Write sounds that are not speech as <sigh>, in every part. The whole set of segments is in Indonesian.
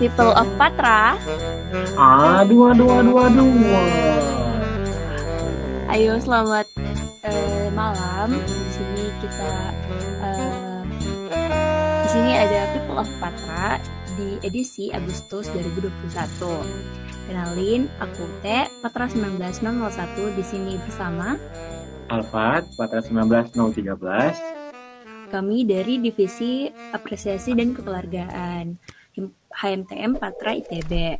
People of Patra. Aduh, aduh, aduh, aduh. Ayo selamat uh, malam. Di sini kita uh, di sini ada People of Patra di edisi Agustus 2021. Kenalin, aku T, Patra 19001 di sini bersama Alfat, Patra 19013. Kami dari Divisi Apresiasi dan Kekeluargaan. HMTM Patra ITB.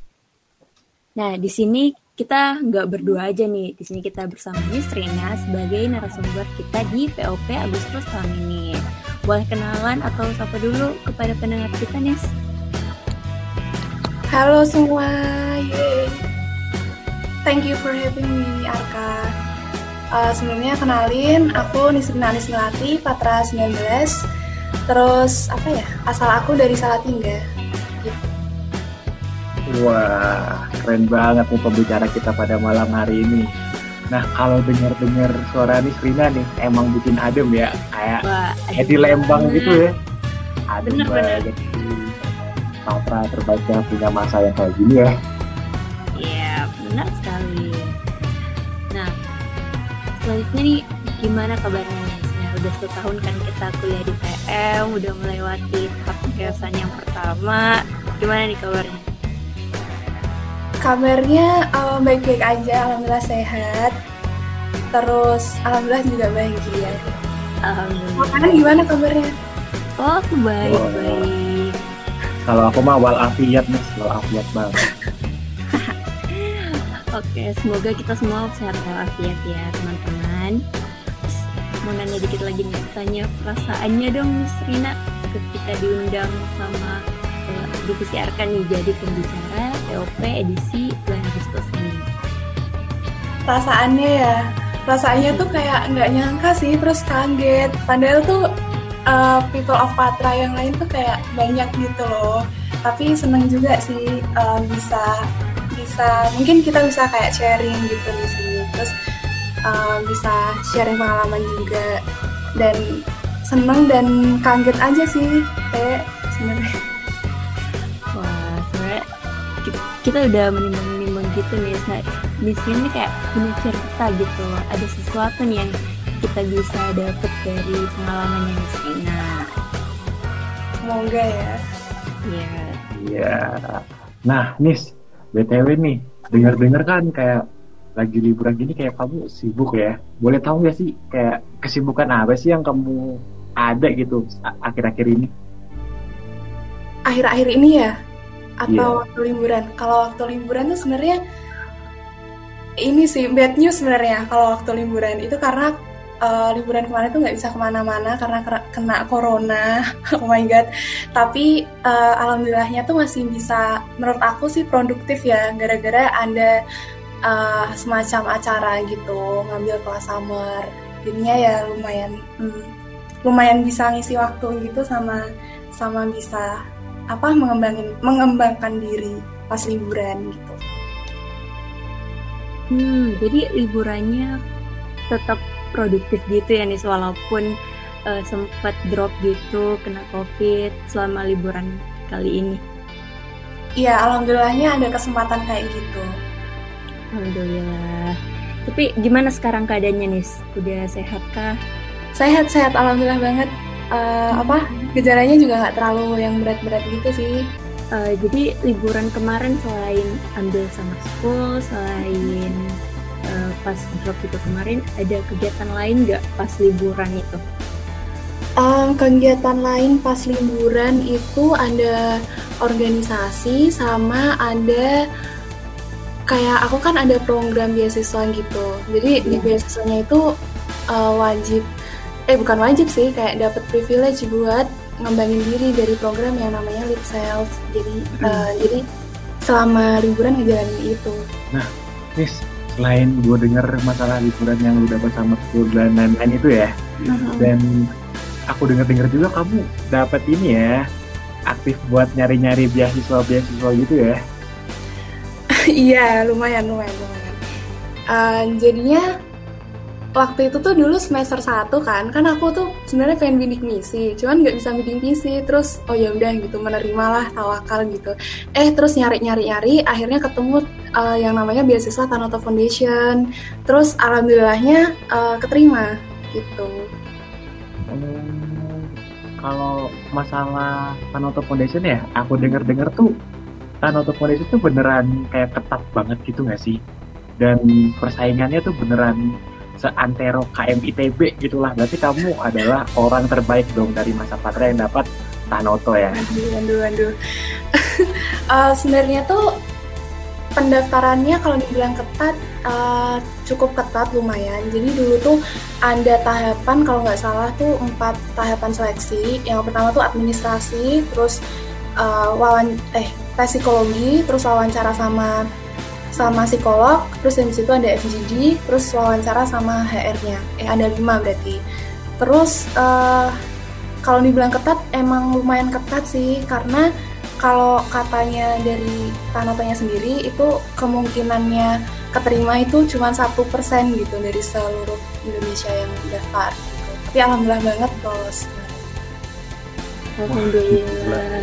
Nah, di sini kita nggak berdua aja nih. Di sini kita bersama Miss Rina sebagai narasumber kita di POP Agustus tahun ini. Boleh kenalan atau sapa dulu kepada pendengar kita, Nis? Halo semua, Yeay. Thank you for having me, Arka. Uh, sebelumnya kenalin, aku Nisrina Anis Melati, Patra 19. Terus, apa ya, asal aku dari Salatiga. Wah, keren banget nih pembicara kita pada malam hari ini. Nah, kalau dengar-dengar suara Nisrina nih, emang bikin adem ya, kayak Wah, kayak di Lembang bener. gitu ya. Adem bener, banget. Patra terbaca punya masa yang kayak gini ya. Iya, benar sekali. Nah, selanjutnya nih, gimana kabarnya? Nah, udah setahun kan kita kuliah di PM, udah melewati tahap yang pertama. Gimana nih kabarnya? Kabarnya uh, baik-baik aja, alhamdulillah sehat. Terus alhamdulillah juga bahagia. Alhamdulillah. Makanan gimana kabarnya? Oh, aku baik, oh. baik. Kalau aku mah walafiat nih, walafiat banget. <laughs> Oke, semoga kita semua sehat walafiat ya, teman-teman. Mau nanya dikit lagi nih, tanya perasaannya dong, Miss Rina, ketika diundang sama uh, divisi Arkan nih jadi pembicara POP edisi bulan Agustus ini? Perasaannya ya, perasaannya tuh kayak nggak nyangka sih, terus kaget. Padahal tuh uh, people of Patra yang lain tuh kayak banyak gitu loh. Tapi seneng juga sih uh, bisa bisa mungkin kita bisa kayak sharing gitu di sini. Terus uh, bisa sharing pengalaman juga dan seneng dan kaget aja sih kayak sebenarnya kita udah menimbang-nimbang gitu nih nah di sini kayak punya cerita gitu ada sesuatu nih yang kita bisa dapet dari pengalaman yang Sina semoga ya. Iya. Iya. Nah Nis btw nih dengar-dengar kan kayak lagi liburan gini kayak kamu sibuk ya? Boleh tahu gak sih kayak kesibukan apa sih yang kamu ada gitu akhir-akhir ini? Akhir-akhir ini ya atau yeah. waktu liburan. Kalau waktu liburan tuh sebenarnya ini sih bad news sebenarnya kalau waktu liburan itu karena uh, liburan kemarin tuh nggak bisa ke mana-mana karena kena corona. <laughs> oh my god. Tapi uh, alhamdulillahnya tuh masih bisa menurut aku sih produktif ya gara-gara ada uh, semacam acara gitu ngambil kelas summer. Jadinya ya lumayan hmm, lumayan bisa ngisi waktu gitu sama sama bisa apa mengembangin mengembangkan diri pas liburan gitu. Hmm, jadi liburannya tetap produktif gitu ya nih walaupun uh, sempat drop gitu kena covid selama liburan kali ini. Iya, alhamdulillahnya ada kesempatan kayak gitu. Alhamdulillah. Tapi gimana sekarang keadaannya nih? Udah sehat kah? Sehat-sehat, alhamdulillah banget uh, apa gejalanya juga nggak terlalu yang berat-berat gitu sih. Uh, jadi liburan kemarin selain ambil sama school, selain uh, pas drop itu kemarin, ada kegiatan lain nggak pas liburan itu? Um, kegiatan lain pas liburan itu ada organisasi sama ada kayak aku kan ada program beasiswa gitu. Jadi yeah. di beasiswanya itu uh, wajib eh bukan wajib sih kayak dapat privilege buat ngembangin diri dari program yang namanya lead self jadi hmm. uh, jadi selama liburan ngejalanin itu nah Nis selain gue denger masalah liburan yang udah bersama dan lain-lain itu ya uh-huh. dan aku denger-denger juga kamu dapat ini ya aktif buat nyari-nyari beasiswa-beasiswa gitu ya <laughs> iya lumayan lumayan lumayan uh, jadinya waktu itu tuh dulu semester 1 kan kan aku tuh sebenarnya pengen bidik misi cuman nggak bisa bidik misi terus oh ya udah gitu menerimalah tawakal gitu. Eh terus nyari nyari nyari akhirnya ketemu uh, yang namanya beasiswa Tanoto Foundation. Terus alhamdulillahnya uh, keterima gitu. Hmm, kalau masalah Tanoto Foundation ya aku denger dengar tuh Tanoto Foundation tuh beneran kayak ketat banget gitu gak sih? Dan persaingannya tuh beneran seantero KM ITB gitulah. Berarti kamu adalah orang terbaik dong dari masa Patra yang dapat Tanoto ya? Aduh aduh aduh. Uh, <laughs> sebenarnya tuh pendaftarannya kalau dibilang ketat uh, cukup ketat lumayan. Jadi dulu tuh ada tahapan kalau nggak salah tuh empat tahapan seleksi. Yang pertama tuh administrasi terus uh, wawan eh tes psikologi terus wawancara sama sama psikolog, terus di situ ada FGD, terus wawancara sama HR-nya. Eh ada lima berarti. Terus uh, kalau dibilang ketat, emang lumayan ketat sih karena kalau katanya dari Tanotonya sendiri itu kemungkinannya keterima itu cuma satu persen gitu dari seluruh Indonesia yang daftar. Gitu. Tapi alhamdulillah banget lolos. Alhamdulillah.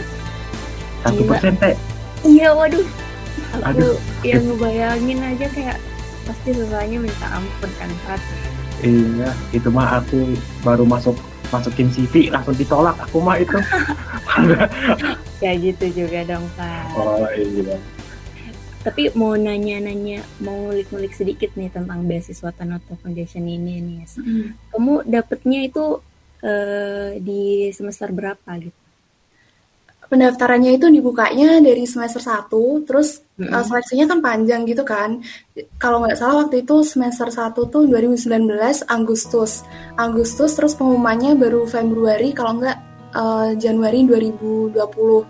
Satu persen teh. Iya, waduh aku Aduh. yang ngebayangin aja kayak pasti susahnya minta ampun kan Pat iya itu mah aku baru masuk masukin CV langsung ditolak. Aku mah itu. <laughs> Ya gitu juga dong Pak oh iya. Tapi mau nanya-nanya mau ngulik-ngulik sedikit nih tentang beasiswa Tanoto Foundation ini nih. Hmm. kamu dapetnya itu uh, di semester berapa gitu pendaftarannya itu dibukanya dari semester 1, terus mm -hmm. uh, seleksinya kan panjang gitu kan. Kalau nggak salah waktu itu semester 1 tuh 2019 Agustus. Agustus terus pengumumannya baru Februari kalau nggak uh, Januari 2020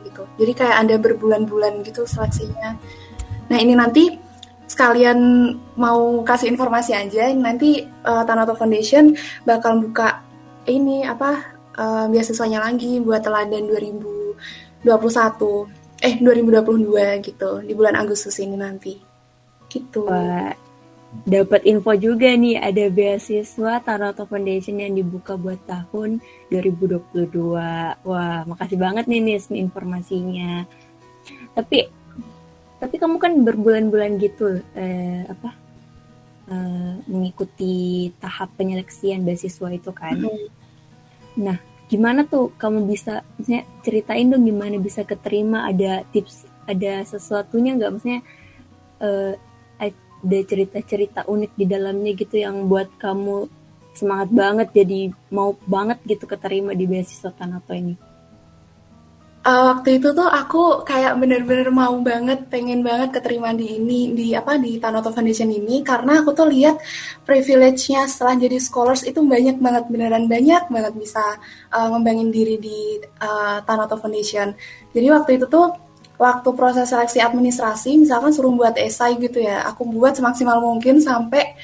gitu. Jadi kayak ada berbulan-bulan gitu seleksinya. Nah, ini nanti sekalian mau kasih informasi aja, nanti uh, Tanato Foundation bakal buka ini apa uh, beasiswanya lagi buat teladan 2000 2021 eh 2022 gitu di bulan Agustus ini nanti. Gitu. Wah, dapat info juga nih ada beasiswa Taroto Foundation yang dibuka buat tahun 2022 wah makasih banget nih Nis informasinya. Tapi tapi kamu kan berbulan-bulan gitu eh, apa eh, mengikuti tahap penyeleksian beasiswa itu kan? Mm -hmm. nah gimana tuh kamu bisa maksudnya ceritain dong gimana bisa keterima? Ada tips ada sesuatunya nggak? Maksudnya uh, ada cerita-cerita unik di dalamnya gitu yang buat kamu semangat banget jadi mau banget gitu keterima di beasiswa Tanato ini uh, waktu itu tuh aku kayak bener-bener mau banget, pengen banget keterima di ini, di apa di Tanoto Foundation ini, karena aku tuh lihat privilege-nya setelah jadi scholars itu banyak banget, beneran banyak banget bisa uh, ngembangin diri di uh, Tanoto Foundation. Jadi waktu itu tuh waktu proses seleksi administrasi, misalkan suruh buat esai gitu ya, aku buat semaksimal mungkin sampai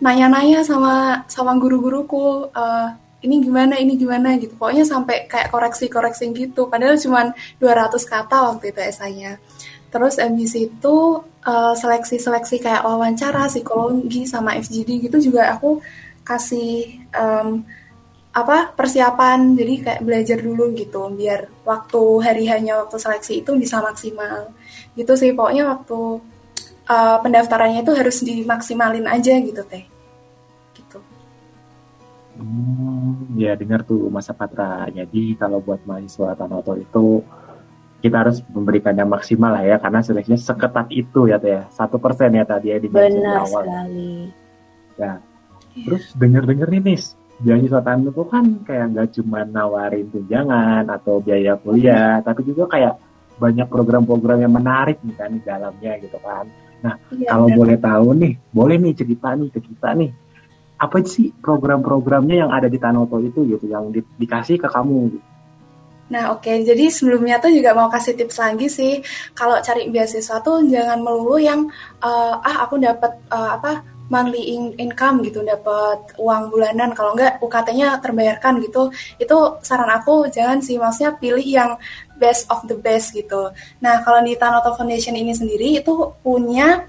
nanya-nanya sama sama guru-guruku. Uh, ini gimana ini gimana gitu. Pokoknya sampai kayak koreksi-koreksi gitu. Padahal cuma 200 kata waktu itu esainya. Terus MBC itu uh, seleksi-seleksi kayak wawancara psikologi sama FGD gitu juga aku kasih um, apa persiapan. Jadi kayak belajar dulu gitu biar waktu hari hanya waktu seleksi itu bisa maksimal. Gitu sih pokoknya waktu uh, pendaftarannya itu harus dimaksimalin aja gitu teh Hmm, ya dengar tuh masa Patra. Jadi kalau buat mahasiswa Tanoto itu kita harus memberikannya maksimal lah ya karena seleksinya seketat itu ya teh ya. satu persen ya tadi ya di Benar awal. sekali. Ya. Terus dengar-dengar nih Nis, beasiswa Tanoto kan kayak nggak cuma nawarin tunjangan atau biaya kuliah, tapi juga kayak banyak program-program yang menarik nih kan di dalamnya gitu kan. Nah, ya, kalau bener. boleh tahu nih, boleh nih cerita nih ke kita nih apa sih program-programnya yang ada di Tanoto itu gitu yang di, dikasih ke kamu gitu. Nah oke, okay. jadi sebelumnya tuh juga mau kasih tips lagi sih, kalau cari beasiswa tuh jangan melulu yang uh, ah aku dapat uh, apa monthly in income gitu, dapat uang bulanan, kalau enggak UKT-nya terbayarkan gitu, itu saran aku jangan sih, maksudnya pilih yang best of the best gitu. Nah kalau di Tanoto Foundation ini sendiri itu punya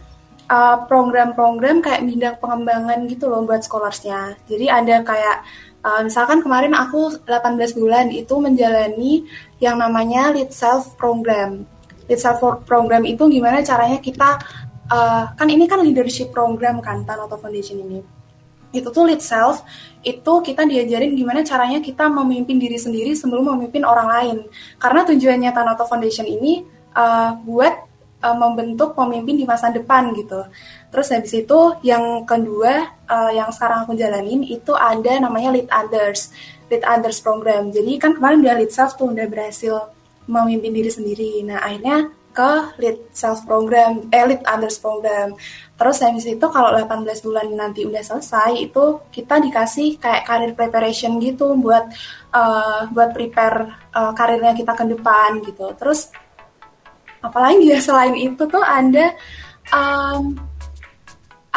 program-program uh, kayak bidang pengembangan gitu loh buat scholarsnya. Jadi ada kayak uh, misalkan kemarin aku 18 bulan itu menjalani yang namanya lead self program. Lead self program itu gimana caranya kita uh, kan ini kan leadership program kan Tanoto Foundation ini. Itu tuh lead self itu kita diajarin gimana caranya kita memimpin diri sendiri sebelum memimpin orang lain. Karena tujuannya Tanoto Foundation ini uh, buat uh, membentuk pemimpin di masa depan gitu. Terus habis itu yang kedua uh, yang sekarang aku jalanin itu ada namanya Lead Others, Lead Others program. Jadi kan kemarin dia Lead Self tuh udah berhasil memimpin diri sendiri. Nah akhirnya ke Lead Self program, eh Lead Others program. Terus habis itu kalau 18 bulan nanti udah selesai itu kita dikasih kayak career preparation gitu buat uh, buat prepare uh, karirnya kita ke depan gitu. Terus apalagi ya selain itu tuh ada um,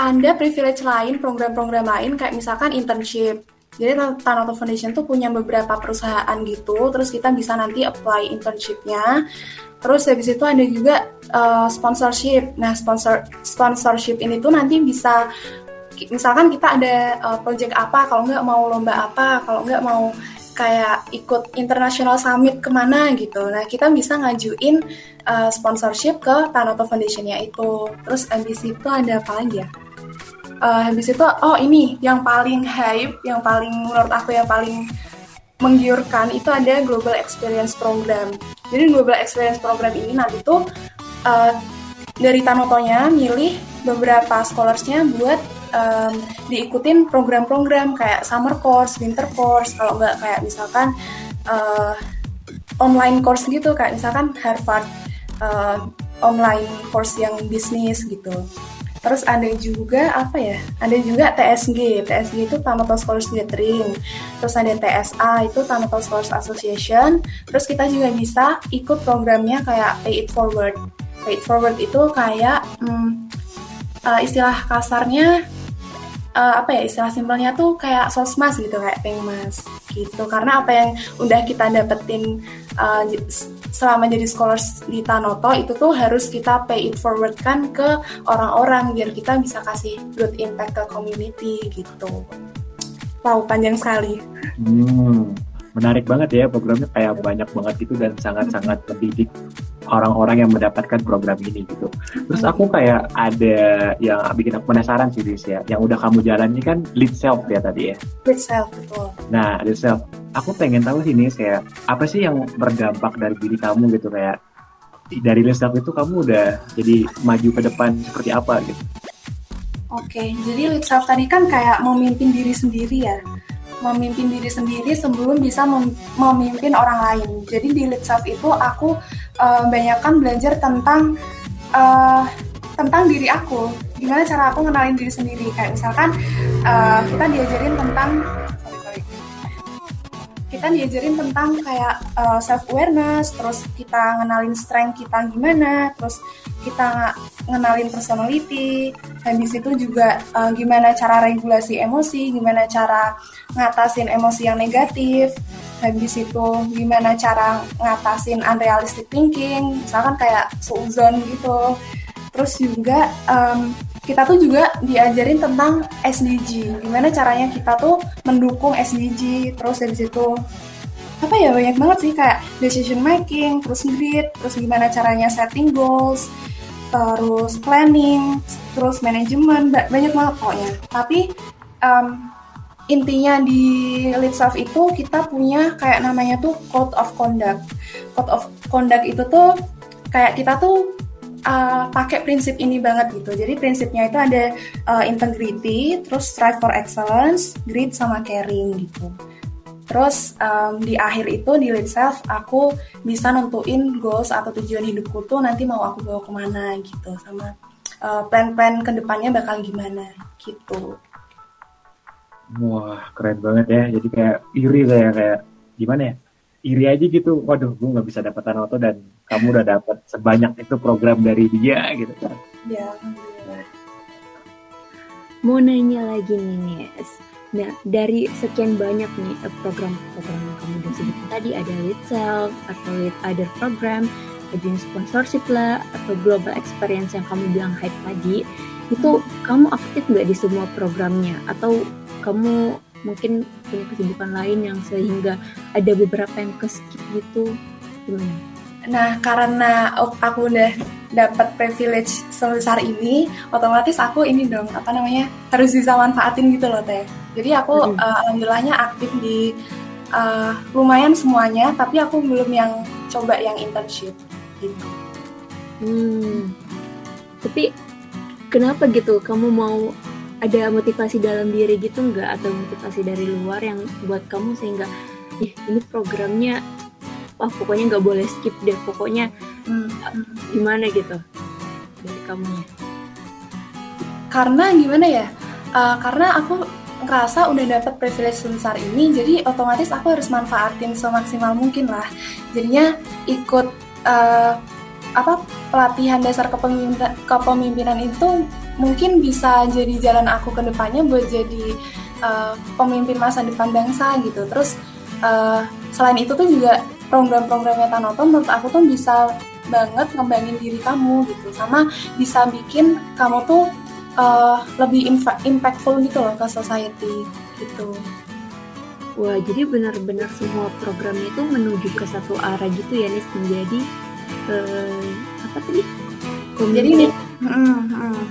ada privilege lain program-program lain kayak misalkan internship. Jadi Tanoto Foundation tuh punya beberapa perusahaan gitu terus kita bisa nanti apply internshipnya. Terus habis itu ada juga uh, sponsorship. Nah sponsor sponsorship ini tuh nanti bisa misalkan kita ada uh, project apa kalau nggak mau lomba apa kalau nggak mau kayak ikut international summit ke mana gitu. Nah kita bisa ngajuin uh, sponsorship ke Tanoto Foundation-nya itu. Terus ambisi itu ada apa lagi ya? Uh, habis itu, oh ini yang paling hype, yang paling menurut aku yang paling menggiurkan itu ada Global Experience Program. Jadi Global Experience Program ini nanti tuh uh, dari Tanotonya milih beberapa scholarsnya buat um, diikutin program-program kayak summer course, winter course, kalau nggak kayak misalkan uh, online course gitu kayak misalkan Harvard uh, online course yang bisnis gitu. Terus ada juga apa ya? Ada juga TSG. TSG itu Tamatol Scholars Gathering. Terus ada TSA itu Tamatol Scholars Association. Terus kita juga bisa ikut programnya kayak Pay It Forward. Pay It Forward itu kayak hmm, istilah kasarnya uh, apa ya istilah simpelnya tuh kayak sosmas gitu kayak pengmas gitu karena apa yang udah kita dapetin uh, selama jadi scholars di Tanoto itu tuh harus kita pay it forward kan ke orang-orang biar kita bisa kasih good impact ke community gitu. Wow panjang sekali. Hmm, menarik banget ya programnya kayak banyak banget gitu dan sangat-sangat mendidik orang-orang yang mendapatkan program ini gitu. Terus aku kayak ada yang bikin aku penasaran sih Riz ya, yang udah kamu jalani kan lead self ya tadi ya. Lead self betul. Nah lead self, aku pengen tahu sih nih saya apa sih yang berdampak dari diri kamu gitu kayak dari lead self itu kamu udah jadi maju ke depan seperti apa gitu. Oke, jadi lead self tadi kan kayak memimpin diri sendiri ya memimpin diri sendiri sebelum bisa memimpin orang lain. Jadi di self itu aku uh, banyakkan belajar tentang uh, tentang diri aku. Gimana cara aku ngenalin diri sendiri? Kayak misalkan uh, kita diajarin tentang kita diajarin tentang kayak uh, self awareness, terus kita ngenalin strength kita gimana, terus kita ngenalin personality, habis itu juga uh, gimana cara regulasi emosi, gimana cara ngatasin emosi yang negatif, habis itu gimana cara ngatasin unrealistic thinking, misalkan kayak suzon gitu, terus juga um, kita tuh juga diajarin tentang SDG, gimana caranya kita tuh mendukung SDG, terus dari situ apa ya banyak banget sih kayak decision making, terus grid, terus gimana caranya setting goals, terus planning, terus manajemen, banyak banget pokoknya. Tapi um, intinya di lead self itu kita punya kayak namanya tuh code of conduct. Code of conduct itu tuh kayak kita tuh uh, pakai prinsip ini banget gitu. Jadi prinsipnya itu ada uh, integrity, terus strive for excellence, grit sama caring gitu. Terus um, di akhir itu di lead self aku bisa nentuin goals atau tujuan hidupku tuh nanti mau aku bawa ke mana gitu sama uh, plan-plan ke depannya bakal gimana gitu. Wah keren banget ya. Jadi kayak iri kayak kayak gimana ya? iri aja gitu waduh gue nggak bisa dapat auto dan kamu udah dapat sebanyak itu program dari dia gitu kan ya mau nanya lagi nih Nes nah dari sekian banyak nih eh, program-program yang kamu udah sebut tadi ada lead self atau lead other program jenis sponsorship lah atau global experience yang kamu bilang hype tadi itu kamu aktif nggak di semua programnya atau kamu mungkin punya kesibukan lain yang sehingga ada beberapa yang ke skip gitu gimana? Nah karena aku udah dapat privilege sebesar ini, otomatis aku ini dong apa namanya harus bisa manfaatin gitu loh teh. Jadi aku hmm. uh, alhamdulillahnya aktif di uh, lumayan semuanya, tapi aku belum yang coba yang internship gitu. Hmm. Tapi kenapa gitu kamu mau ada motivasi dalam diri gitu nggak atau motivasi dari luar yang buat kamu sehingga ih ini programnya wah pokoknya nggak boleh skip deh pokoknya hmm. gimana gitu dari kamunya karena gimana ya uh, karena aku ngerasa udah dapet privilege sebesar ini jadi otomatis aku harus manfaatin semaksimal mungkin lah jadinya ikut uh, apa pelatihan dasar kepemimpinan, kepemimpinan itu mungkin bisa jadi jalan aku ke depannya buat jadi uh, pemimpin masa depan bangsa gitu. Terus uh, selain itu tuh juga program-programnya Tanoto menurut aku tuh bisa banget ngembangin diri kamu gitu, sama bisa bikin kamu tuh uh, lebih impactful gitu loh ke society gitu. Wah, jadi benar-benar semua programnya itu menuju ke satu arah gitu ya, nih menjadi uh, apa tadi? Jadi ini, mm, mm,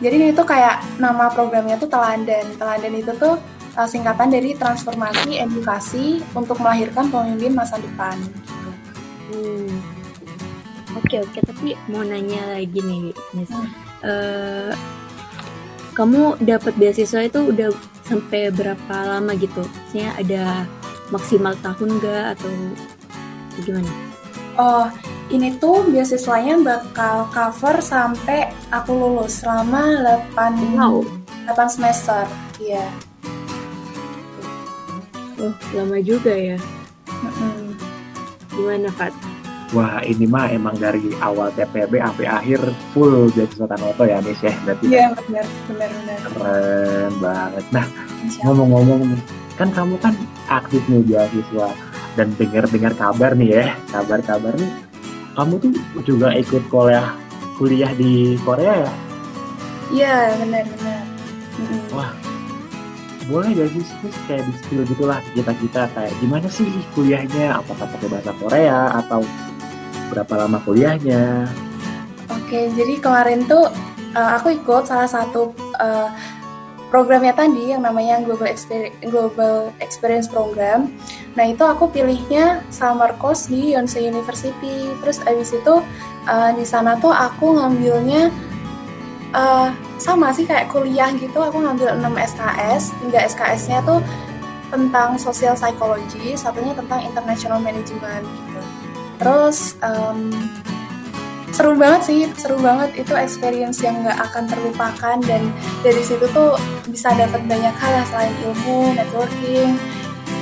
jadi itu kayak nama programnya tuh Teladan. Teladan itu tuh uh, singkatan dari transformasi edukasi untuk melahirkan pemimpin masa depan. Gitu. Hmm. Oke oke, tapi mau nanya lagi nih, Miss. Hmm. Uh, kamu dapat beasiswa itu udah sampai berapa lama gitu? Maksudnya ada maksimal tahun nggak atau gimana? Oh, ini tuh beasiswanya bakal cover sampai aku lulus selama 8 wow. 8 semester. Iya. Oh, lama juga ya. Gimana, Fat? Wah, ini mah emang dari awal TPB sampai akhir full beasiswa Tanoto ya, Nis ya, berarti. Iya, benar, benar, benar. Keren banget. Nah, ngomong-ngomong kan kamu kan aktif nih beasiswa dan dengar-dengar kabar nih ya, kabar-kabar nih kamu tuh juga ikut kuliah kuliah di Korea ya? Iya benar-benar. Wah, boleh gak sih kayak di skill gitulah kita kita kayak gimana sih kuliahnya? Apakah pakai bahasa Korea atau berapa lama kuliahnya? Oke, jadi kemarin tuh uh, aku ikut salah satu uh, programnya tadi yang namanya Global Experience, Global Experience Program. Nah itu aku pilihnya summer course di Yonsei University. Terus abis itu uh, di sana tuh aku ngambilnya uh, sama sih kayak kuliah gitu. Aku ngambil 6 SKS. Tiga SKS-nya tuh tentang social psychology, satunya tentang international management gitu. Terus um, seru banget sih seru banget itu experience yang nggak akan terlupakan dan dari situ tuh bisa dapat banyak hal selain ilmu networking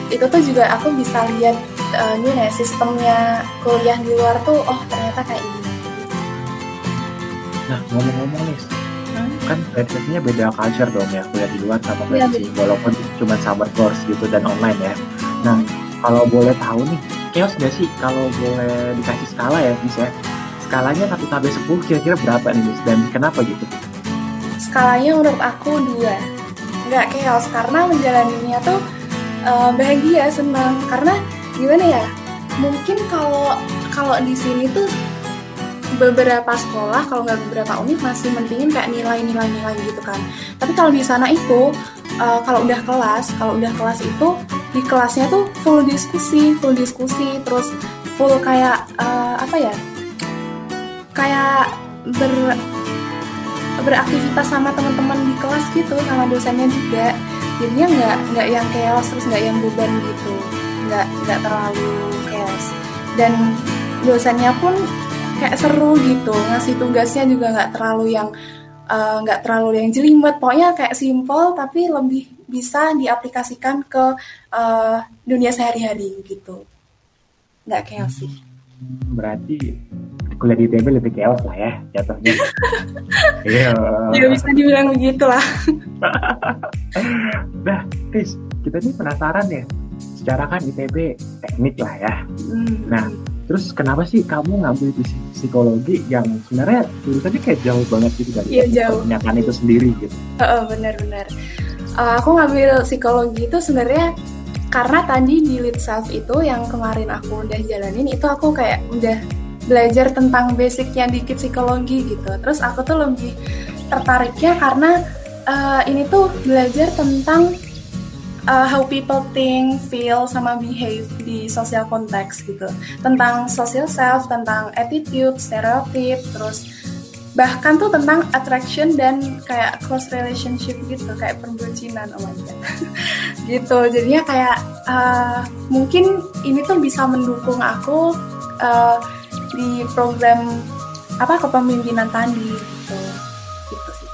itu tuh juga aku bisa lihat uh, ya sistemnya kuliah di luar tuh oh ternyata kayak gini nah ngomong-ngomong nih? Kan biasanya beda culture dong ya. Kuliah di luar sama kuliah ya, walaupun cuma summer course gitu dan online ya. Nah kalau boleh tahu nih chaos gak sih? Kalau boleh dikasih skala ya bisa skalanya 1 sampai 10 kira-kira berapa nih Miss? Dan kenapa gitu? Skalanya menurut aku dua. Nggak chaos karena menjalaninya tuh uh, bahagia senang. Karena gimana ya? Mungkin kalau kalau di sini tuh beberapa sekolah kalau nggak beberapa unit masih mentingin kayak nilai-nilai nilai gitu kan. Tapi kalau di sana itu uh, kalau udah kelas kalau udah kelas itu di kelasnya tuh full diskusi full diskusi terus full kayak uh, apa ya kayak ber beraktivitas sama teman-teman di kelas gitu sama dosennya juga. Jadinya nggak nggak yang chaos terus nggak yang beban gitu. Nggak nggak terlalu chaos. Dan dosennya pun kayak seru gitu ngasih tugasnya juga nggak terlalu yang eh, nggak uh, terlalu yang jelimet pokoknya kayak simple tapi lebih bisa diaplikasikan ke uh, dunia sehari-hari gitu nggak chaos sih berarti kuliah di ITB lebih chaos lah ya jatuhnya. <laughs> Iya. Ya bisa dibilang begitu lah. nah, <laughs> Tis, kita ini penasaran ya. Secara kan ITB teknik lah ya. Hmm. Nah, terus kenapa sih kamu ngambil di psikologi yang sebenarnya jurusannya kayak jauh banget gitu dari iya, jauh. kenyataan itu sendiri gitu? Uh, uh, benar-benar uh, aku ngambil psikologi itu sebenarnya karena tadi di lead self itu yang kemarin aku udah jalanin itu aku kayak udah belajar tentang basicnya dikit psikologi gitu. Terus aku tuh lebih tertariknya karena uh, ini tuh belajar tentang uh, how people think, feel, sama behave di social context gitu. Tentang social self, tentang attitude, stereotip, terus bahkan tuh tentang attraction dan kayak close relationship gitu kayak perbucinan oh my god. <laughs> Gitu jadinya kayak uh, mungkin ini tuh bisa mendukung aku uh, di program apa kepemimpinan tadi gitu. Gitu sih.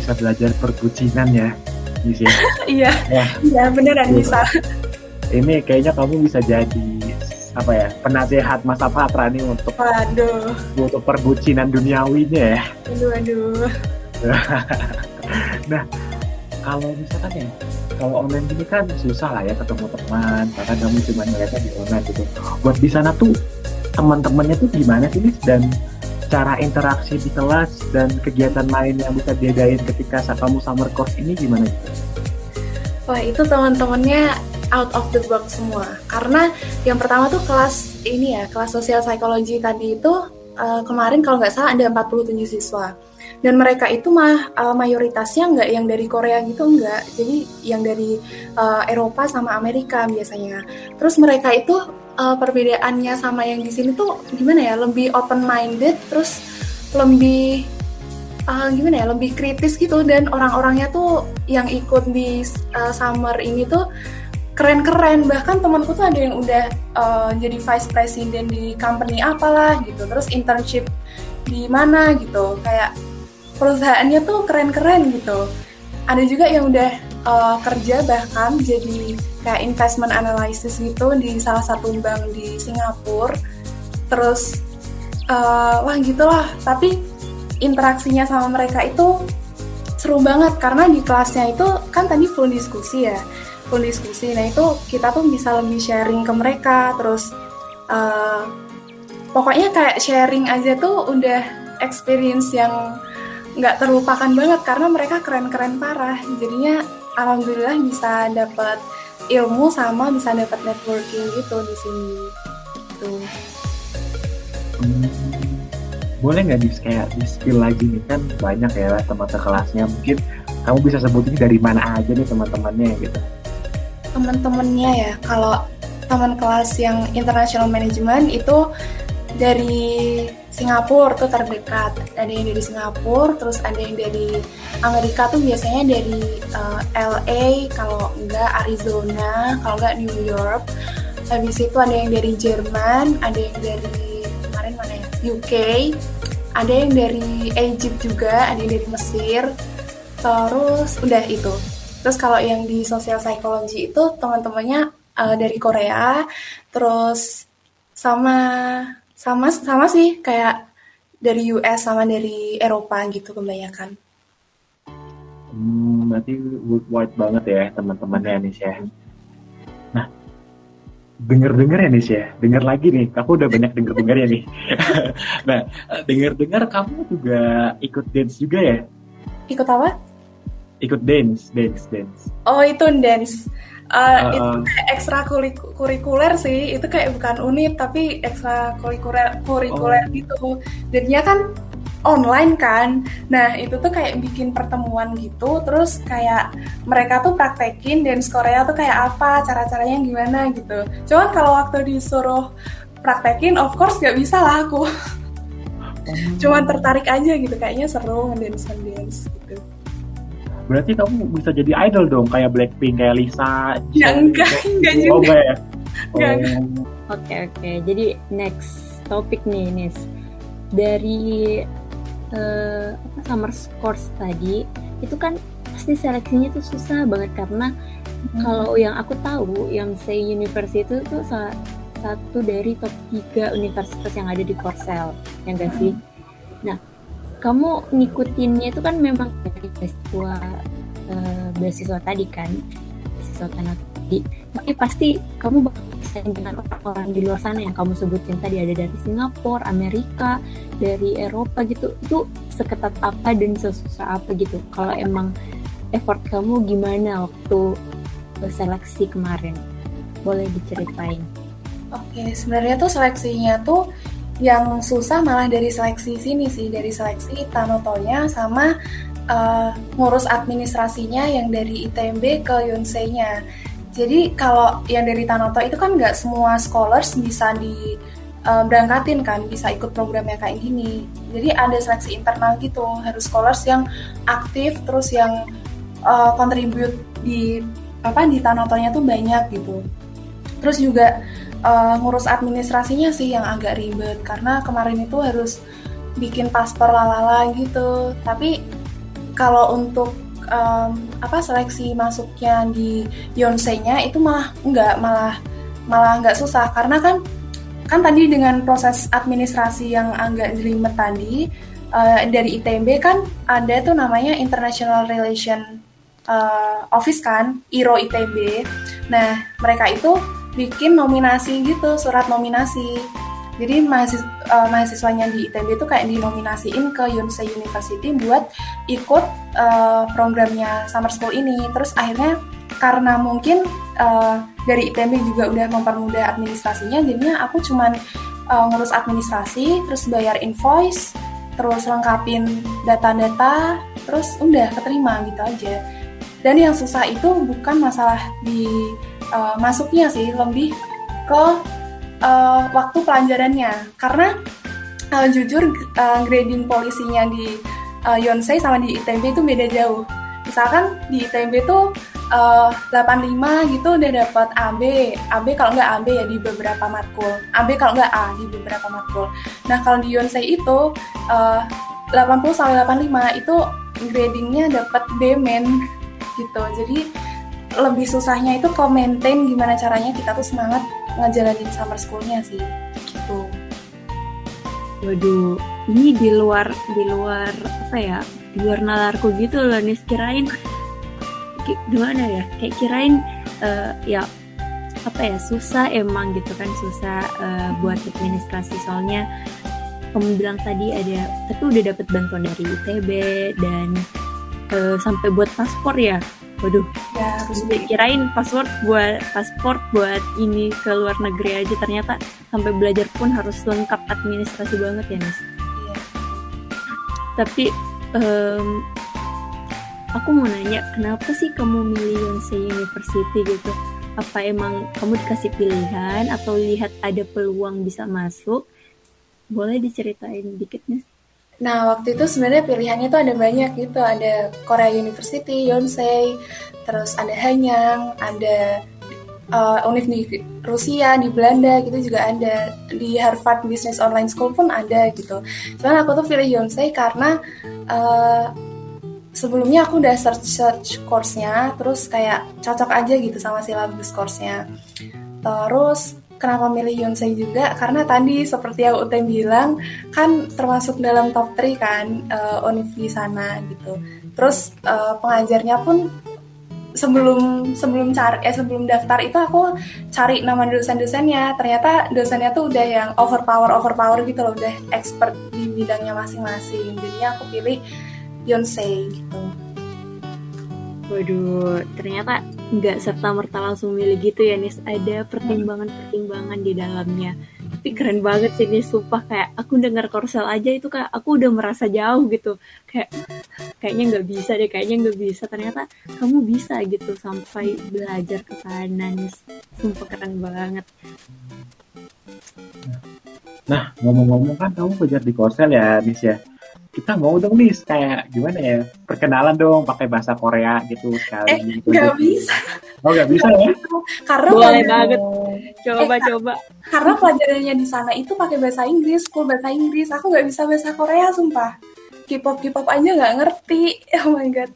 Bisa belajar perbucinan ya <laughs> ya iya iya beneran bisa ini kayaknya kamu bisa jadi apa ya penasehat masa Patra nih untuk Waduh. untuk perbucinan duniawinya ya. Aduh aduh. <laughs> nah kalau misalkan ya kalau online gini kan susah lah ya ketemu teman karena kamu cuma ngeliatnya di online gitu. Buat di sana tuh teman-temannya tuh gimana sih dan cara interaksi di kelas dan kegiatan lain yang bisa diadain ketika kamu summer course ini gimana? Wah itu teman-temannya out of the box semua. Karena yang pertama tuh kelas ini ya kelas sosial psikologi tadi itu uh, kemarin kalau nggak salah ada 47 siswa. Dan mereka itu mah uh, mayoritasnya nggak yang dari Korea gitu nggak. Jadi yang dari uh, Eropa sama Amerika biasanya. Terus mereka itu uh, perbedaannya sama yang di sini tuh gimana ya? Lebih open minded terus lebih uh, gimana ya? Lebih kritis gitu. Dan orang-orangnya tuh yang ikut di uh, summer ini tuh keren-keren. Bahkan temanku tuh ada yang udah uh, jadi vice president di company apalah gitu. Terus internship di mana gitu. Kayak perusahaannya tuh keren-keren gitu. Ada juga yang udah uh, kerja bahkan jadi kayak investment analysis gitu di salah satu bank di Singapura. Terus uh, wah gitulah. Tapi interaksinya sama mereka itu seru banget karena di kelasnya itu kan tadi full diskusi ya full diskusi. Nah itu kita tuh bisa lebih sharing ke mereka terus uh, pokoknya kayak sharing aja tuh udah experience yang nggak terlupakan banget karena mereka keren-keren parah. Jadinya alhamdulillah bisa dapat ilmu sama bisa dapat networking gitu di sini. Tuh hmm, boleh nggak di kayak di skill lagi nih? Kan banyak ya teman-teman kelasnya. Mungkin kamu bisa sebutin dari mana aja nih teman-temannya gitu. Teman-temannya ya kalau teman kelas yang international management itu dari Singapura tuh terdekat. Ada yang dari Singapura terus ada yang dari Amerika tuh biasanya dari uh, eh, LA kalau enggak Arizona kalau enggak New York. Habis itu ada yang dari Jerman ada yang dari kemarin mana ya? UK ada yang dari Egypt juga ada yang dari Mesir. Terus udah itu. Terus kalau yang di sosial psikologi itu teman-temannya uh, dari Korea, terus sama sama sama sih kayak dari US sama dari Eropa gitu kebanyakan. Hmm, berarti worldwide banget ya teman-temannya nih ya. Nah, denger-denger ya nih ya, denger lagi nih, aku udah banyak denger-denger ya nih. <laughs> nah, denger-denger kamu juga ikut dance juga ya? Ikut apa? ikut dance, dance, dance. Oh itu dance. Uh, uh, itu kayak ekstra kurikuler sih, itu kayak bukan unit tapi ekstra kurikuler kurikuler oh. gitu. Jadinya kan online kan. Nah itu tuh kayak bikin pertemuan gitu, terus kayak mereka tuh praktekin dance Korea tuh kayak apa, cara-caranya gimana gitu. Cuman kalau waktu disuruh praktekin, of course gak bisa lah aku. Hmm. Cuman tertarik aja gitu, kayaknya seru ngedance ngedance gitu berarti kamu bisa jadi idol dong kayak Blackpink kayak Lisa ya enggak enggak juga. Oh, enggak ya oh. oke oke. Jadi next topik nih Nis. Dari uh, summer course tadi itu kan pasti seleksinya tuh susah banget karena hmm. kalau yang aku tahu yang say University itu tuh salah satu dari top 3 universitas yang ada di Korsel yang gak sih? Nah kamu ngikutinnya itu kan memang dari beasiswa uh, beasiswa tadi kan beasiswa tanah tadi. Tapi pasti kamu bakal dengan orang-orang di luar sana yang kamu sebutin tadi. Ada dari Singapura, Amerika, dari Eropa gitu. Itu seketat apa dan sesusah apa gitu? Kalau emang effort kamu gimana waktu seleksi kemarin? Boleh diceritain. Oke sebenarnya tuh seleksinya tuh yang susah malah dari seleksi sini sih dari seleksi Tanotonya sama uh, ngurus administrasinya yang dari ITMB ke Yonsei-nya jadi kalau yang dari Tanoto itu kan nggak semua scholars bisa di uh, berangkatin kan, bisa ikut programnya kayak gini. Jadi ada seleksi internal gitu, harus scholars yang aktif terus yang uh, di apa di Tanotonya tuh banyak gitu. Terus juga uh, ngurus administrasinya sih yang agak ribet karena kemarin itu harus bikin paspor lalala gitu. Tapi kalau untuk um, apa seleksi masuknya di Yonsei-nya itu malah enggak malah malah enggak susah karena kan kan tadi dengan proses administrasi yang agak jelimet tadi uh, dari ITB kan ada tuh namanya International Relation uh, Office kan IRO ITB. Nah mereka itu bikin nominasi gitu surat nominasi jadi mahasiswa, uh, mahasiswanya di ITB itu kayak dinominasiin ke Yonsei University buat ikut uh, programnya summer school ini. Terus akhirnya karena mungkin uh, dari ITB juga udah mempermudah administrasinya, jadinya aku cuman uh, ngurus administrasi, terus bayar invoice, terus lengkapin data-data, terus udah keterima gitu aja. Dan yang susah itu bukan masalah di uh, masuknya sih, lebih ke uh, waktu pelajarannya. Karena uh, jujur uh, grading polisinya di uh, Yonsei sama di ITB itu beda jauh. Misalkan di ITB tuh uh, 85 gitu udah dapat AB AB kalau nggak AB ya di beberapa matkul. AB kalau nggak A di beberapa matkul. Nah kalau di Yonsei itu uh, 80 sampai 85 itu gradingnya dapat B men gitu. Jadi lebih susahnya itu ke gimana caranya kita tuh semangat ngejalanin summer schoolnya sih. Gitu. Waduh ini di luar di luar apa ya di luar nalarku gitu loh nih kirain gimana ya? Kayak kirain uh, ya apa ya susah emang gitu kan susah uh, buat administrasi. Soalnya kamu bilang tadi ada tapi udah dapat bantuan dari ITB dan uh, sampai buat paspor ya waduh. Ya harus kirain password buat paspor buat ini ke luar negeri aja. Ternyata sampai belajar pun harus lengkap administrasi banget ya Nis iya. tapi um, aku mau nanya kenapa sih kamu milih Yonsei University gitu? Apa emang kamu dikasih pilihan atau lihat ada peluang bisa masuk? Boleh diceritain dikit nih Nah, waktu itu sebenarnya pilihannya itu ada banyak gitu. Ada Korea University, Yonsei, terus ada Hanyang, ada uh, Univ di Rusia, di Belanda gitu juga ada. Di Harvard Business Online School pun ada gitu. Cuman aku tuh pilih Yonsei karena uh, sebelumnya aku udah search-search course-nya, terus kayak cocok aja gitu sama silabus course-nya. Terus Kenapa milih Yonsei juga? Karena tadi seperti yang Ute bilang kan termasuk dalam top 3 kan uh, univ di sana gitu. Terus uh, pengajarnya pun sebelum sebelum cari eh sebelum daftar itu aku cari nama dosen-dosennya. Ternyata dosennya tuh udah yang overpower overpower gitu loh, udah expert di bidangnya masing-masing. Jadinya aku pilih Yonsei gitu. Waduh, ternyata nggak serta merta langsung milih gitu ya Nis. Ada pertimbangan-pertimbangan di dalamnya. Tapi keren banget sih Nis, sumpah kayak aku dengar korsel aja itu kayak aku udah merasa jauh gitu. Kayak kayaknya nggak bisa deh, kayaknya nggak bisa. Ternyata kamu bisa gitu sampai belajar ke sana Nis. Sumpah keren banget. Nah, ngomong-ngomong kan kamu kejar di korsel ya Nis ya kita mau dong nih kayak gimana ya perkenalan dong pakai bahasa Korea gitu sekali eh, gitu. Gak bisa. Oh gak bisa ya? karena boleh banget. Coba eh, coba. Karena pelajarannya di sana itu pakai bahasa Inggris, full bahasa Inggris. Aku nggak bisa bahasa Korea sumpah. K-pop K-pop aja nggak ngerti. <laughs> Oh my god.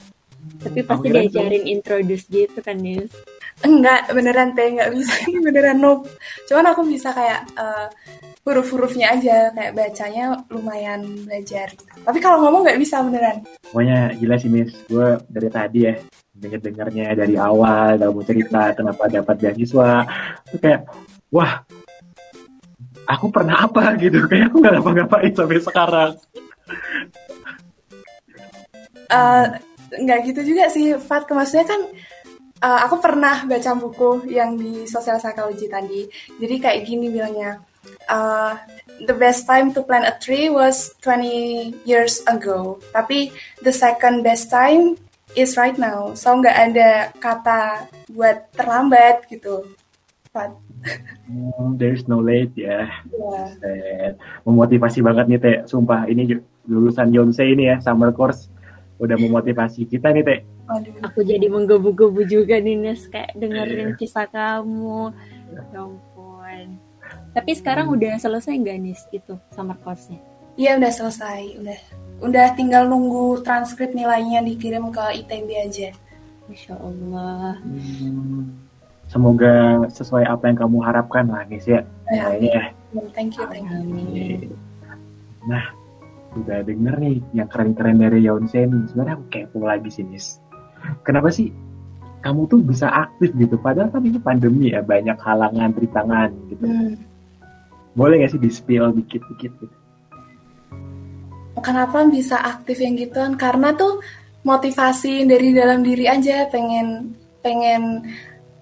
Tapi pasti oh, diajarin introduce gitu kan Nils? Enggak, beneran teh nggak bisa. <laughs> beneran noob. Cuman aku bisa kayak uh, huruf-hurufnya aja kayak bacanya lumayan belajar. Tapi kalau ngomong nggak bisa beneran. Pokoknya gila sih Miss. Gue dari tadi ya denger dengarnya dari awal dalam cerita kenapa dapat beasiswa. Itu kayak wah aku pernah apa? <laughs> Gitu. Kayak aku nggak ngapa-ngapain sampai sekarang. Uh, nggak gitu juga sih Fat. Maksudnya kan uh, aku pernah baca buku yang di sosial psychology tadi. Jadi kayak gini bilangnya uh, the best time to plant a tree was 20 years ago tapi the second best time is right now so nggak ada kata buat terlambat gitu Fat Hmm, there's no late ya. Yeah. Memotivasi banget nih Teh. Sumpah ini lulusan Yonsei ini ya summer course udah memotivasi kita nih Teh. Aku jadi menggebu-gebu juga nih Nes kayak dengerin yeah. kisah kamu. Ya ampun. Tapi sekarang hmm. udah selesai nggak Nis itu summer course-nya? Iya udah selesai, udah udah tinggal nunggu transkrip nilainya dikirim ke ITB aja. Masya Allah. Hmm semoga sesuai apa yang kamu harapkan lah guys ya. Ya, ya. Thank you, thank you. Nah, udah denger nih yang keren-keren dari Yonsei nih. Sebenarnya aku kepo lagi sih, Nis. Kenapa sih kamu tuh bisa aktif gitu? Padahal kan ini pandemi ya, banyak halangan, rintangan gitu. Hmm. Boleh gak sih di-spill dikit-dikit gitu? Kenapa bisa aktif yang gituan? Karena tuh motivasi dari dalam diri aja pengen pengen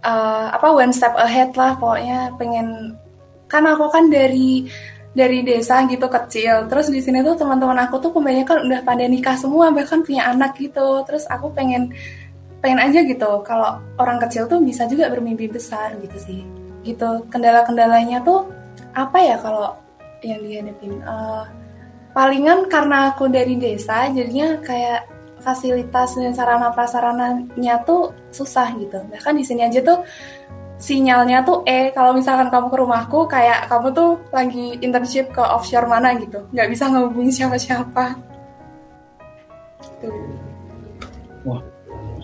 uh, apa one step ahead lah pokoknya. Pengen kan aku kan dari dari desa gitu kecil. Terus di sini tuh teman-teman aku tuh kebanyakan udah pada nikah semua bahkan punya anak gitu. Terus aku pengen pengen aja gitu. Kalau orang kecil tuh bisa juga bermimpi besar gitu sih. Gitu kendala-kendalanya tuh apa ya kalau yang dihadapin uh, palingan karena aku dari desa jadinya kayak fasilitas dan sarana prasarananya tuh susah gitu. Bahkan di sini aja tuh sinyalnya tuh eh kalau misalkan kamu ke rumahku kayak kamu tuh lagi internship ke offshore mana gitu nggak bisa ngehubungin siapa-siapa gitu. wah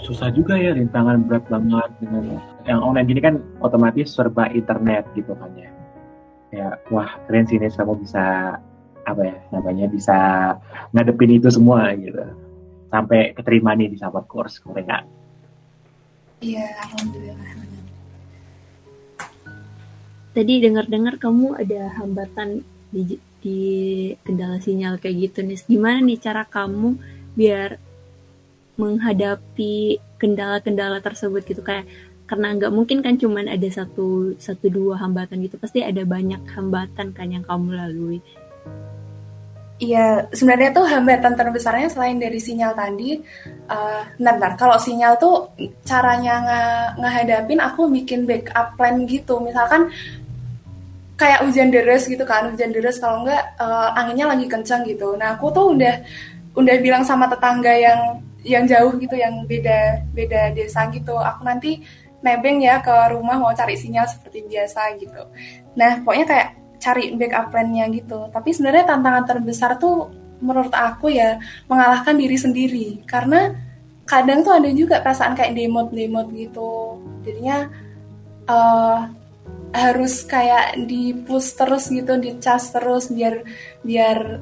susah juga ya rintangan berat banget dengan yang online gini kan otomatis serba internet gitu kan ya ya wah keren sih Nes kamu bisa apa ya namanya bisa ngadepin itu semua gitu sampai keterima nih di sahabat course kemarin Iya, alhamdulillah. Tadi dengar-dengar kamu ada hambatan di, di kendala sinyal kayak gitu nih. Gimana nih cara kamu biar menghadapi kendala-kendala tersebut gitu kayak karena nggak mungkin kan cuman ada satu satu dua hambatan gitu pasti ada banyak hambatan kan yang kamu lalui. Iya, sebenarnya tuh hambatan terbesarnya selain dari sinyal tadi, uh, bentar, bentar, kalau sinyal tuh caranya nge ngehadapin aku bikin backup plan gitu, misalkan kayak hujan deras gitu kan, hujan deras. Kalau enggak uh, anginnya lagi kencang gitu. Nah aku tuh udah udah bilang sama tetangga yang yang jauh gitu, yang beda beda desa gitu, aku nanti nebeng ya ke rumah mau cari sinyal seperti biasa gitu. Nah pokoknya kayak cari backup plan-nya gitu. Tapi sebenarnya tantangan terbesar tuh menurut aku ya mengalahkan diri sendiri karena kadang tuh ada juga perasaan kayak demot-demot gitu. Jadinya uh, harus kayak di push terus gitu, di cas terus biar biar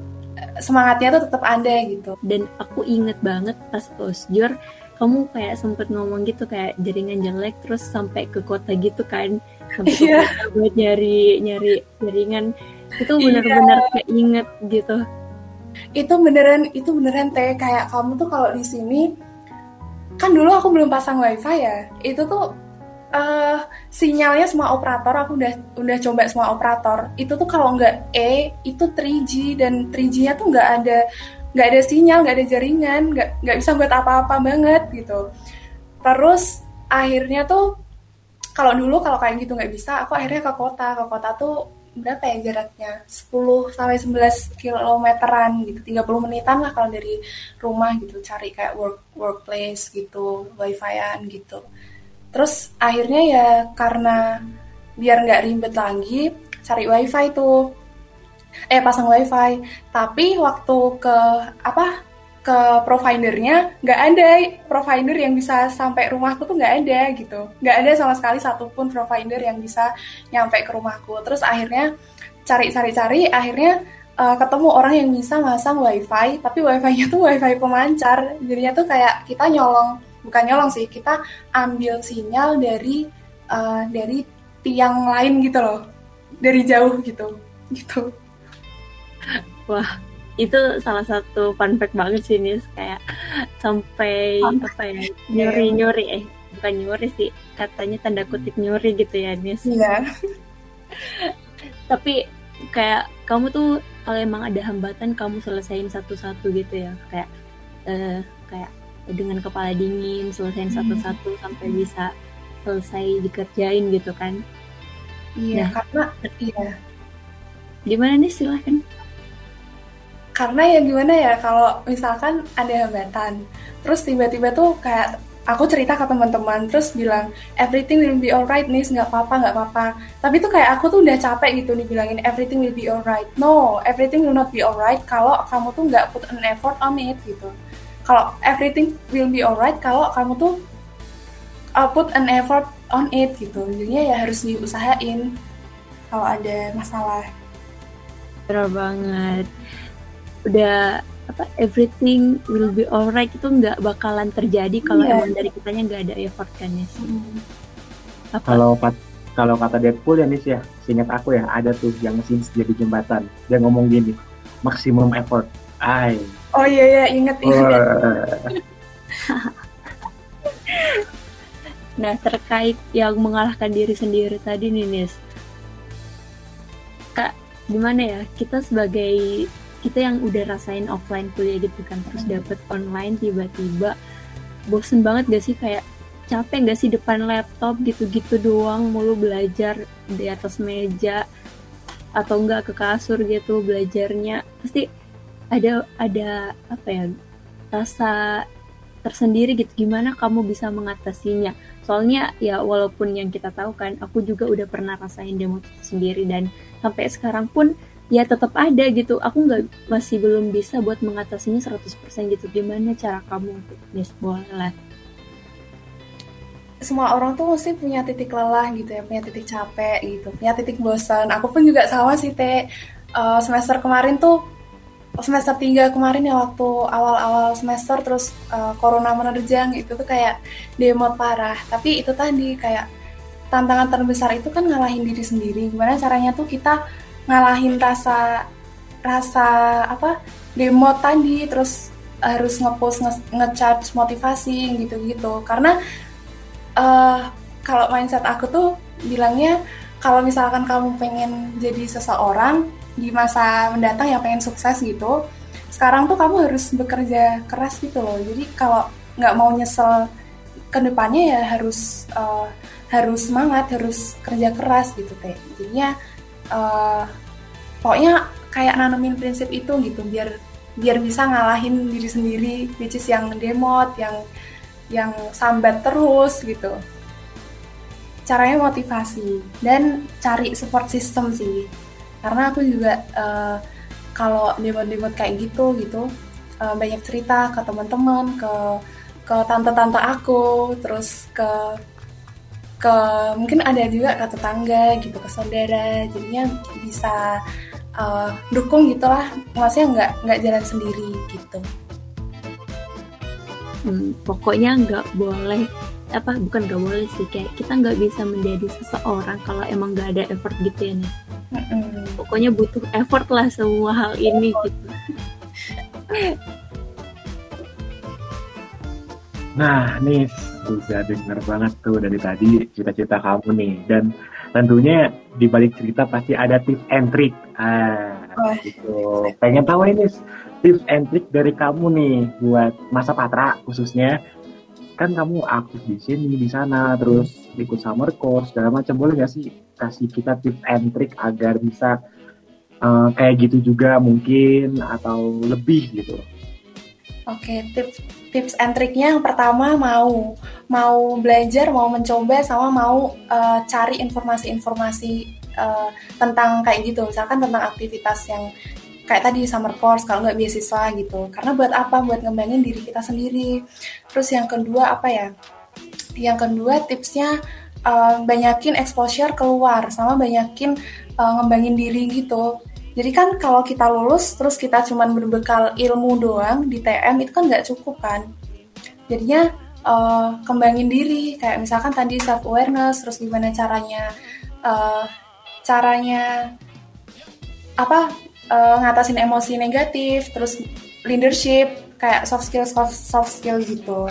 semangatnya tuh tetap ada gitu. Dan aku inget banget pas posjur kamu kayak sempet ngomong gitu kayak jaringan jelek terus sampai ke kota gitu kan. Sampai yeah. buat nyari nyari jaringan. Itu iya. benar-benar yeah. kayak inget gitu. Itu beneran itu beneran teh. Kayak kamu tuh kalau di sini kan dulu aku belum pasang wifi ya. Itu tuh uh, sinyalnya semua operator. Aku udah udah coba semua operator. Itu tuh kalau nggak E itu 3G dan 3G-nya tuh nggak ada nggak ada sinyal nggak ada jaringan nggak nggak bisa buat apa-apa banget gitu. Terus akhirnya tuh kalau dulu kalau kayak gitu nggak bisa aku akhirnya ke kota. Ke kota tuh berapa ya jaraknya? 10 sampai 11 kilometeran gitu 30 menitan lah kalau dari rumah gitu cari kayak work workplace gitu wifi-an gitu. Terus akhirnya ya karena biar nggak ribet lagi cari wifi tuh eh pasang wifi. Tapi waktu ke apa ke providernya nggak ada. Provider yang bisa sampai rumahku tuh nggak ada gitu. Nggak ada sama sekali satupun provider yang bisa nyampe ke rumahku. Terus akhirnya cari-cari-cari akhirnya uh, ketemu orang yang bisa masang wifi tapi wifi-nya tuh wifi pemancar. Jadinya tuh kayak kita nyolong bukan nyolong sih kita ambil sinyal dari uh, dari tiang lain gitu loh. Dari jauh gitu gitu wah itu salah satu fun fact banget sih nih kayak sampai apa ya nyuri nyuri. Eh bukan nyuri sih. Katanya tanda kutip nyuri gitu ya Nis. Iya. Tapi kayak kamu tuh kalau emang ada hambatan kamu selesain satu-satu gitu ya. Kayak uh, kayak dengan kepala dingin selesain hmm. satu-satu sampai bisa selesai dikerjain gitu kan. Iya nah, karena iya. Gimana nih silahkan karena ya gimana ya kalau misalkan ada hambatan terus tiba-tiba tuh kayak aku cerita ke teman-teman terus bilang everything will be alright nih nggak apa-apa nggak apa-apa. Tapi tuh kayak aku tuh udah capek gitu nih bilangin everything will be alright. No everything will not be alright kalau kamu tuh nggak put an effort on it gitu. Kalau everything will be alright kalau kamu tuh uh, put an effort on it gitu. Jadinya ya harus diusahain kalau ada masalah. Benar banget udah apa everything will be alright itu nggak bakalan terjadi kalau yeah. emang dari kitanya nggak ada effort kan ya sih. Hmm. Kalau kalau kata Deadpool ya Nis ya, singkat aku ya ada tuh yang mesin jadi jembatan. Dia ngomong gini, maximum effort. Ay. Oh iya iya inget inget. <laughs> nah terkait yang mengalahkan diri sendiri tadi nih Nis, kak gimana ya kita sebagai kita yang udah rasain offline kuliah gitu kan terus dapet online tiba-tiba bosen banget gak sih? Kayak capek gak sih depan laptop gitu-gitu doang mulu belajar di atas meja atau enggak ke kasur gitu belajarnya. Pasti ada ada apa ya rasa tersendiri gitu gimana kamu bisa mengatasinya. Soalnya ya walaupun yang kita tahu kan aku juga udah pernah rasain demo sendiri dan sampai sekarang pun ya tetap ada gitu. Aku nggak masih belum bisa buat mengatasinya 100% gitu. Gimana cara kamu untuk yes boleh semua orang tuh mesti punya titik lelah gitu ya punya titik capek gitu punya titik bosan. Aku pun juga sama sih teh uh, semester kemarin tuh semester 3 kemarin ya waktu awal-awal semester terus uh, corona menerjang itu tuh kayak demo parah. Tapi itu tadi kayak tantangan terbesar itu kan ngalahin diri sendiri. Gimana caranya tuh kita ngalahin rasa rasa apa demo tadi terus harus ngepost nge ngecharge motivasi gitu-gitu. Karena uh, kalau mindset aku tuh bilangnya kalau misalkan kamu pengen jadi seseorang di masa mendatang yang pengen sukses gitu sekarang tuh kamu harus bekerja keras gitu loh. Jadi kalau nggak mau nyesel ke depannya ya harus uh, harus semangat harus kerja keras gitu teh. Jadinya uh, pokoknya kayak nanemin prinsip itu gitu biar biar bisa ngalahin diri sendiri which yang demot yang yang sambat terus gitu. Caranya motivasi dan cari support system sih. Karena aku juga uh, kalau demot-demot kayak gitu gitu uh, banyak cerita ke teman-teman ke ke tante-tante aku terus ke ke mungkin ada juga ke tetangga gitu ke saudara. Jadinya bisa uh, dukung gitulah maksudnya nggak nggak jalan sendiri gitu. Hmm, pokoknya nggak boleh apa bukan nggak boleh sih kayak kita nggak bisa menjadi seseorang kalau emang nggak ada effort gitu ya nih mm-hmm. pokoknya butuh effort lah semua hal ini gitu. Nah nih udah denger banget tuh dari tadi cita-cita kamu nih. Dan tentunya di balik cerita pasti ada tips and trick. Ah oh. gitu. Pengen tahu ini tips and trick dari kamu nih buat masa patra khususnya. Kan kamu aktif di sini di sana terus ikut summer course segala macam. Boleh nggak sih kasih kita tips and trick agar bisa uh, kayak gitu juga mungkin atau lebih gitu? Oke tips tips and triknya yang pertama mau mau belajar mau mencoba sama mau uh, cari informasi-informasi uh, tentang kayak gitu. Misalkan tentang aktivitas yang kayak tadi summer course kalau nggak beasiswa gitu. Karena buat apa? Buat ngembangin diri kita sendiri. Terus yang kedua apa ya? Yang kedua tipsnya uh, banyakin exposure keluar sama banyakin uh, ngembangin diri gitu jadi kan kalau kita lulus terus kita cuman berbekal ilmu doang di TM itu kan nggak cukup kan. Jadinya uh, kembangin diri kayak misalkan tadi self awareness terus gimana caranya uh, caranya apa uh, ngatasin emosi negatif, terus leadership kayak soft skill soft soft skill gitu.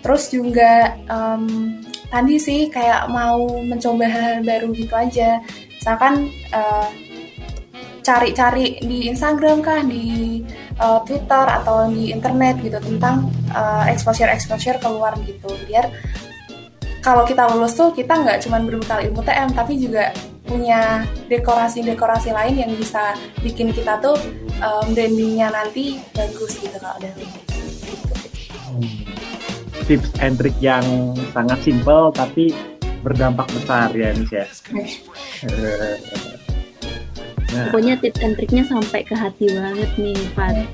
Terus juga um, tadi sih kayak mau mencoba hal-hal baru gitu aja. Misalkan uh, cari-cari di Instagram kah, di uh, Twitter atau di internet gitu tentang uh, exposure exposure keluar gitu biar kalau kita lulus tuh kita nggak cuma berbekal ilmu TM tapi juga punya dekorasi-dekorasi lain yang bisa bikin kita tuh um, brandingnya nanti bagus gitu kalau udah lulus. Tips and trick yang sangat simpel tapi berdampak besar ya Nis ya. Nah. Pokoknya tips and triknya sampai ke hati banget nih, Pak.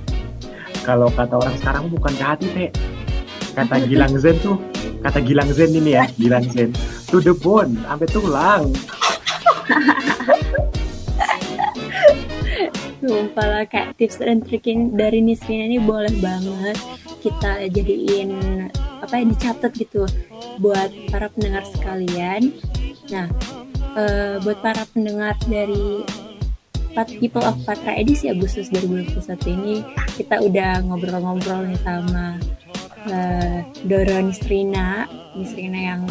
Kalau kata orang sekarang bukan ke hati, Teh. Kata Gilang Zen tuh, kata Gilang Zen ini ya, Gilang Zen. To the bone, sampai tulang. Sumpah lah, kayak tips and tricking dari Nisrina ini boleh banget kita jadiin apa ya dicatat gitu buat para pendengar sekalian. Nah, uh, buat para pendengar dari People of Patra edisi Agustus 2021 ini kita udah ngobrol-ngobrol nih sama uh, Doro Nisrina, Nisrina yang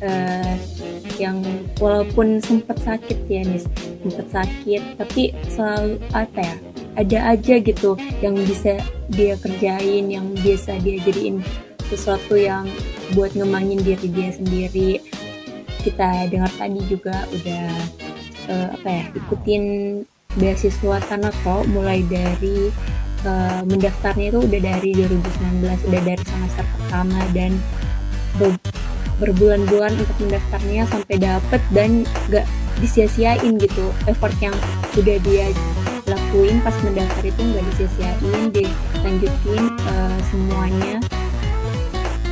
uh, yang walaupun sempat sakit ya nih, sempat sakit, tapi selalu apa ya? Ada aja gitu yang bisa dia kerjain, yang biasa dia jadiin sesuatu yang buat ngembangin diri dia sendiri. Kita dengar tadi juga udah uh, apa ya ikutin beasiswa Tanako mulai dari uh, mendaftarnya itu udah dari 2019 udah dari semester pertama dan ber, berbulan-bulan untuk mendaftarnya sampai dapet dan gak disia-siain gitu. Effort yang udah dia lakuin pas mendaftar itu nggak disia-siain dilanjutin uh, semuanya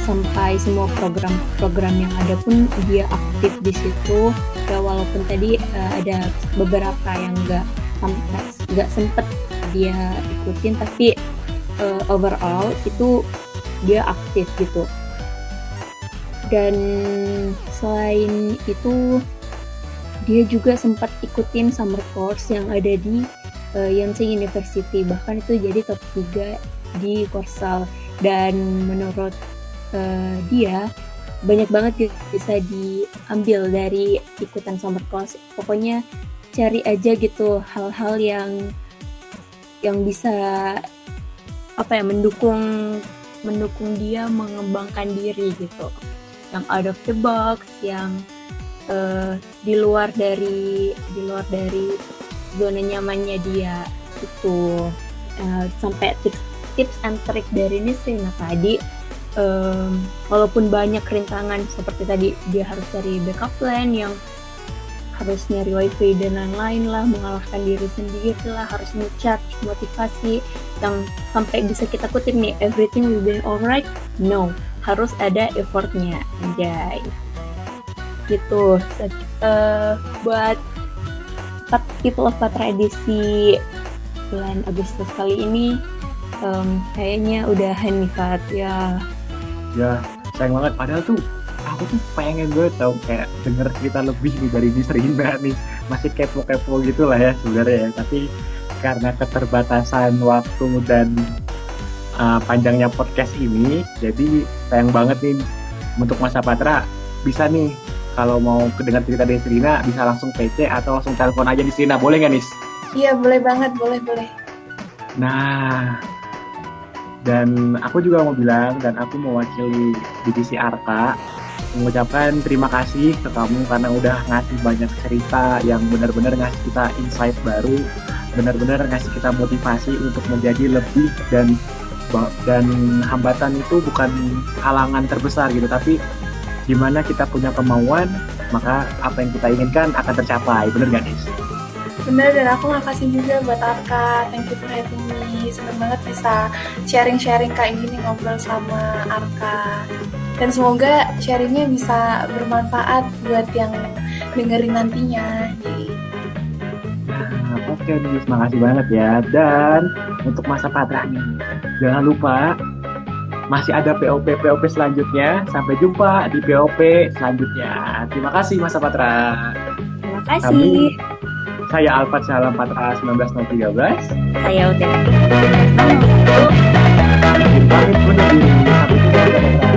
sampai semua program-program yang ada pun dia aktif di situ. Ya walaupun tadi uh, ada beberapa yang nggak nggak sempet dia ikutin tapi uh, overall itu dia aktif gitu. Dan selain itu dia juga sempat ikutin summer course yang ada di uh, Yonsei University. Bahkan itu jadi top 3 di Korsal dan menurut uh, dia banyak banget bisa diambil dari ikutan summer course pokoknya cari aja gitu hal-hal yang yang bisa apa ya mendukung mendukung dia mengembangkan diri gitu. Yang out of the box yang uh, di luar dari di luar dari zona nyamannya dia itu. Uh, sampai tips tips and trick dari ini sih tadi um, walaupun banyak rintangan seperti tadi dia harus cari backup plan yang harus nyari wifi dan lain-lain lah mengalahkan diri sendiri lah harus ngecharge motivasi yang sampai bisa kita kutip nih everything will be alright? No harus ada effortnya anjay. Gitu. Uh, buat People of Patra edisi bulan Agustus kali ini um, kayaknya udah nih ya ya sayang banget. Padahal tuh aku tuh pengen gue tau kayak denger cerita lebih nih dari Miss Rina nih. Masih kepo-kepo gitu lah ya sebenarnya ya. Tapi karena keterbatasan waktu dan uh, panjangnya podcast ini jadi sayang banget nih untuk masa Patra bisa nih kalau mau kedengar cerita dari Serina bisa langsung PC atau langsung telepon aja di Serina boleh nggak Nis? Iya boleh banget boleh boleh. Nah dan aku juga mau bilang dan aku mewakili divisi Arta mengucapkan terima kasih ke kamu karena udah ngasih banyak cerita yang benar-benar ngasih kita insight baru, benar-benar ngasih kita motivasi untuk menjadi lebih dan dan hambatan itu bukan halangan terbesar gitu, tapi gimana kita punya kemauan, maka apa yang kita inginkan akan tercapai, bener gak nih? Bener, dan aku makasih juga buat Arka. Thank you for having me. Seneng banget bisa sharing-sharing kayak gini ngobrol sama Arka. Dan semoga sharingnya bisa bermanfaat buat yang dengerin nantinya. Nah, oke okay, nih, makasih banget ya. Dan untuk masa Patra nih, jangan lupa masih ada POP POP selanjutnya. Sampai jumpa di POP selanjutnya. Terima kasih Masa Patra. kasih. Kami, saya Alfat Salam Patra 19013. Saya Utet. Sampai jumpa.